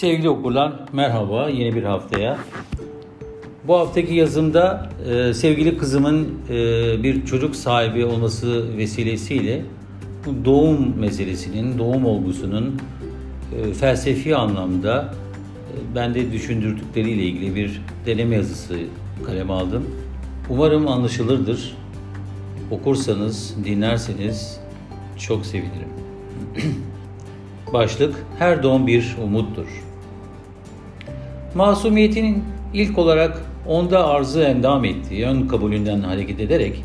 Sevgili okurlar, merhaba yeni bir haftaya. Bu haftaki yazımda e, sevgili kızımın e, bir çocuk sahibi olması vesilesiyle bu doğum meselesinin, doğum olgusunun e, felsefi anlamda e, bende düşündürdükleriyle ilgili bir deneme yazısı kaleme aldım. Umarım anlaşılırdır. Okursanız, dinlerseniz çok sevinirim. Başlık Her doğum bir umuttur. Masumiyetinin ilk olarak onda arzı endam ettiği ön kabulünden hareket ederek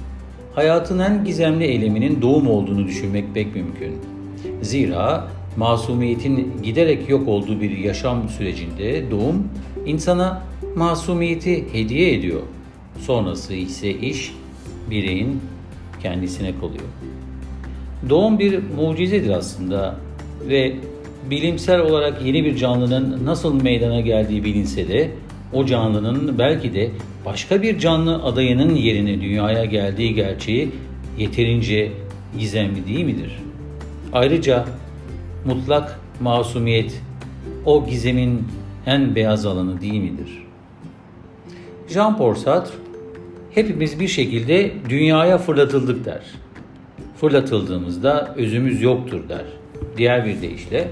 hayatın en gizemli eyleminin doğum olduğunu düşünmek pek mümkün. Zira masumiyetin giderek yok olduğu bir yaşam sürecinde doğum insana masumiyeti hediye ediyor. Sonrası ise iş bireyin kendisine kalıyor. Doğum bir mucizedir aslında ve bilimsel olarak yeni bir canlının nasıl meydana geldiği bilinse de o canlının belki de başka bir canlı adayının yerine dünyaya geldiği gerçeği yeterince gizemli değil midir? Ayrıca mutlak masumiyet o gizemin en beyaz alanı değil midir? Jean-Paul Sartre hepimiz bir şekilde dünyaya fırlatıldık der. Fırlatıldığımızda özümüz yoktur der. Diğer bir deyişle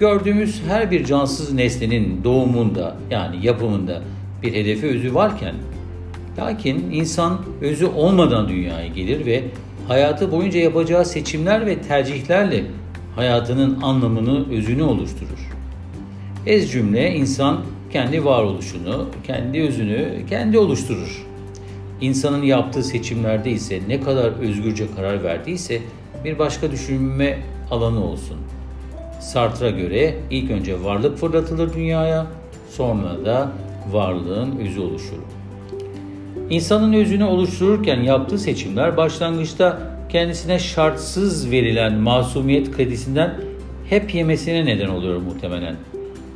gördüğümüz her bir cansız nesnenin doğumunda yani yapımında bir hedefi özü varken lakin insan özü olmadan dünyaya gelir ve hayatı boyunca yapacağı seçimler ve tercihlerle hayatının anlamını, özünü oluşturur. Ez cümle insan kendi varoluşunu, kendi özünü kendi oluşturur. İnsanın yaptığı seçimlerde ise ne kadar özgürce karar verdiyse bir başka düşünme alanı olsun. Sartre'a göre ilk önce varlık fırlatılır dünyaya, sonra da varlığın özü oluşur. İnsanın özünü oluştururken yaptığı seçimler başlangıçta kendisine şartsız verilen masumiyet kredisinden hep yemesine neden oluyor muhtemelen.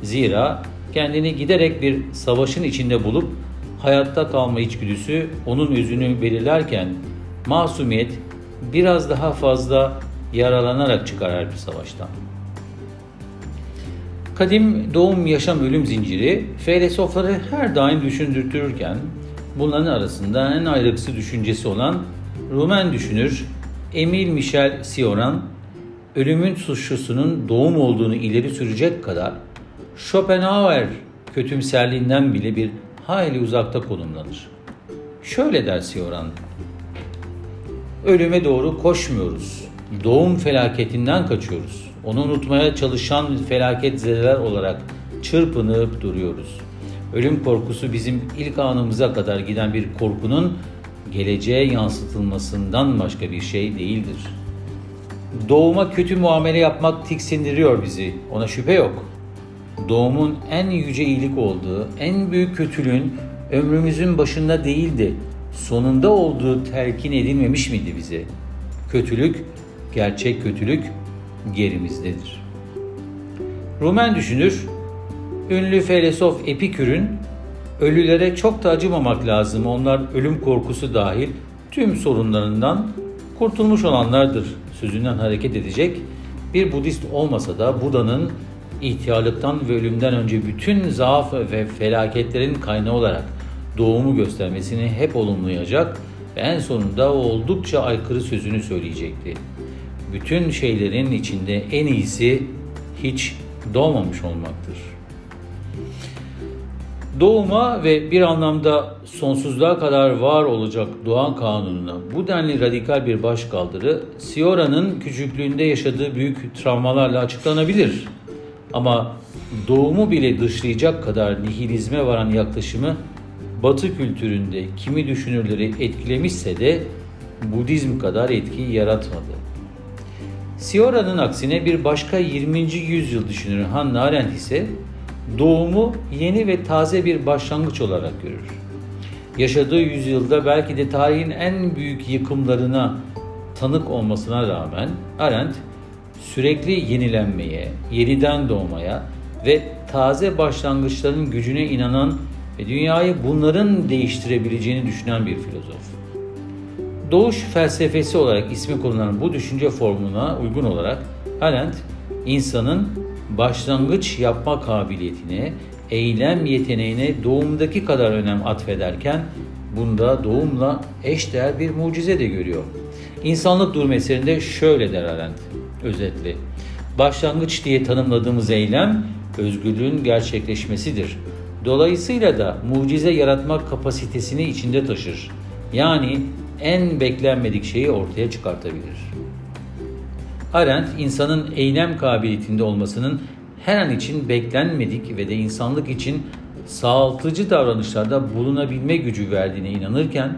Zira kendini giderek bir savaşın içinde bulup hayatta kalma içgüdüsü onun özünü belirlerken masumiyet biraz daha fazla yaralanarak çıkar her bir savaştan. Kadim doğum yaşam ölüm zinciri filozofları her daim düşündürtürken bunların arasında en ayrıksı düşüncesi olan Rumen düşünür Emil Michel Sioran ölümün suçlusunun doğum olduğunu ileri sürecek kadar Schopenhauer kötümserliğinden bile bir hayli uzakta konumlanır. Şöyle der Sioran, ölüme doğru koşmuyoruz, doğum felaketinden kaçıyoruz. Onu unutmaya çalışan felaket zedeler olarak çırpınıp duruyoruz. Ölüm korkusu bizim ilk anımıza kadar giden bir korkunun geleceğe yansıtılmasından başka bir şey değildir. Doğuma kötü muamele yapmak tiksindiriyor bizi. Ona şüphe yok. Doğumun en yüce iyilik olduğu, en büyük kötülüğün ömrümüzün başında değildi, sonunda olduğu telkin edilmemiş miydi bize? Kötülük, gerçek kötülük gerimizdedir. Rumen düşünür, ünlü filozof Epikür'ün ölülere çok da acımamak lazım. Onlar ölüm korkusu dahil tüm sorunlarından kurtulmuş olanlardır sözünden hareket edecek. Bir Budist olmasa da Buda'nın ihtiyarlıktan ve ölümden önce bütün zaaf ve felaketlerin kaynağı olarak doğumu göstermesini hep olumlayacak ve en sonunda oldukça aykırı sözünü söyleyecekti. Bütün şeylerin içinde en iyisi hiç doğmamış olmaktır. Doğuma ve bir anlamda sonsuzluğa kadar var olacak doğan kanununa bu denli radikal bir başkaldırı Siora'nın küçüklüğünde yaşadığı büyük travmalarla açıklanabilir. Ama doğumu bile dışlayacak kadar nihilizme varan yaklaşımı Batı kültüründe kimi düşünürleri etkilemişse de Budizm kadar etki yaratmadı. Siora'nın aksine bir başka 20. yüzyıl düşünürü Hannah Arendt ise doğumu yeni ve taze bir başlangıç olarak görür. Yaşadığı yüzyılda belki de tarihin en büyük yıkımlarına tanık olmasına rağmen Arendt sürekli yenilenmeye, yeniden doğmaya ve taze başlangıçların gücüne inanan ve dünyayı bunların değiştirebileceğini düşünen bir filozof. Doğuş felsefesi olarak ismi konulan bu düşünce formuna uygun olarak Arendt insanın başlangıç yapma kabiliyetine, eylem yeteneğine doğumdaki kadar önem atfederken bunda doğumla eşdeğer bir mucize de görüyor. İnsanlık durum eserinde şöyle der Arendt özetli. Başlangıç diye tanımladığımız eylem özgürlüğün gerçekleşmesidir. Dolayısıyla da mucize yaratmak kapasitesini içinde taşır. Yani en beklenmedik şeyi ortaya çıkartabilir. Arendt, insanın eylem kabiliyetinde olmasının her an için beklenmedik ve de insanlık için sağaltıcı davranışlarda bulunabilme gücü verdiğine inanırken,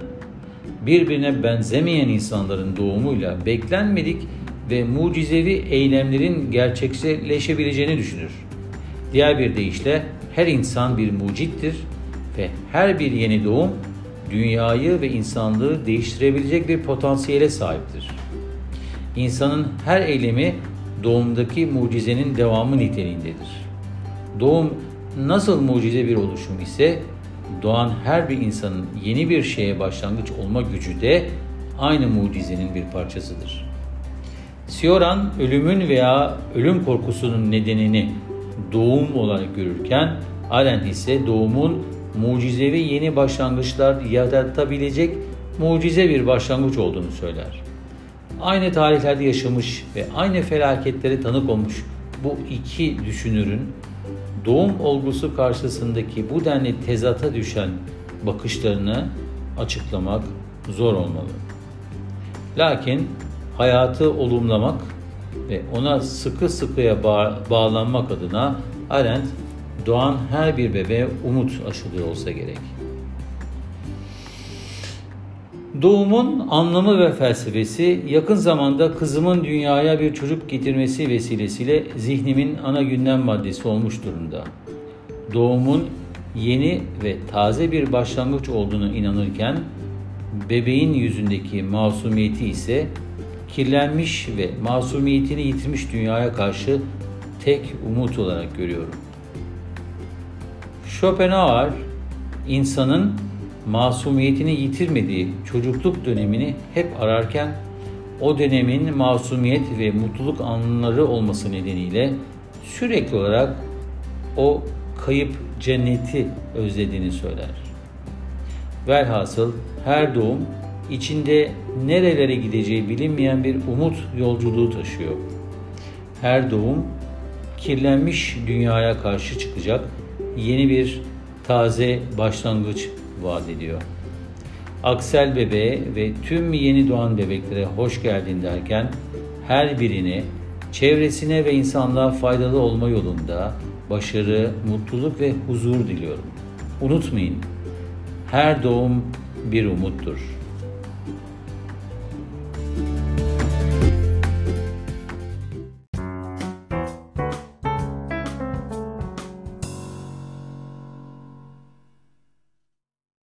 birbirine benzemeyen insanların doğumuyla beklenmedik ve mucizevi eylemlerin gerçekleşebileceğini düşünür. Diğer bir deyişle her insan bir mucittir ve her bir yeni doğum dünyayı ve insanlığı değiştirebilecek bir potansiyele sahiptir. İnsanın her eylemi doğumdaki mucizenin devamı niteliğindedir. Doğum nasıl mucize bir oluşum ise doğan her bir insanın yeni bir şeye başlangıç olma gücü de aynı mucizenin bir parçasıdır. Sioran ölümün veya ölüm korkusunun nedenini doğum olarak görürken Arendt ise doğumun mucizevi yeni başlangıçlar yaratabilecek mucize bir başlangıç olduğunu söyler. Aynı tarihlerde yaşamış ve aynı felaketlere tanık olmuş bu iki düşünürün doğum olgusu karşısındaki bu denli tezata düşen bakışlarını açıklamak zor olmalı. Lakin hayatı olumlamak ve ona sıkı sıkıya bağ bağlanmak adına Arendt doğan her bir bebeğe umut aşılıyor olsa gerek. Doğumun anlamı ve felsefesi yakın zamanda kızımın dünyaya bir çocuk getirmesi vesilesiyle zihnimin ana gündem maddesi olmuş durumda. Doğumun yeni ve taze bir başlangıç olduğunu inanırken bebeğin yüzündeki masumiyeti ise kirlenmiş ve masumiyetini yitirmiş dünyaya karşı tek umut olarak görüyorum. Schopenhauer insanın masumiyetini yitirmediği çocukluk dönemini hep ararken o dönemin masumiyet ve mutluluk anları olması nedeniyle sürekli olarak o kayıp cenneti özlediğini söyler. Velhasıl her doğum içinde nerelere gideceği bilinmeyen bir umut yolculuğu taşıyor. Her doğum kirlenmiş dünyaya karşı çıkacak yeni bir taze başlangıç vaat ediyor. Aksel bebeğe ve tüm yeni doğan bebeklere hoş geldin derken her birini çevresine ve insanlığa faydalı olma yolunda başarı, mutluluk ve huzur diliyorum. Unutmayın, her doğum bir umuttur.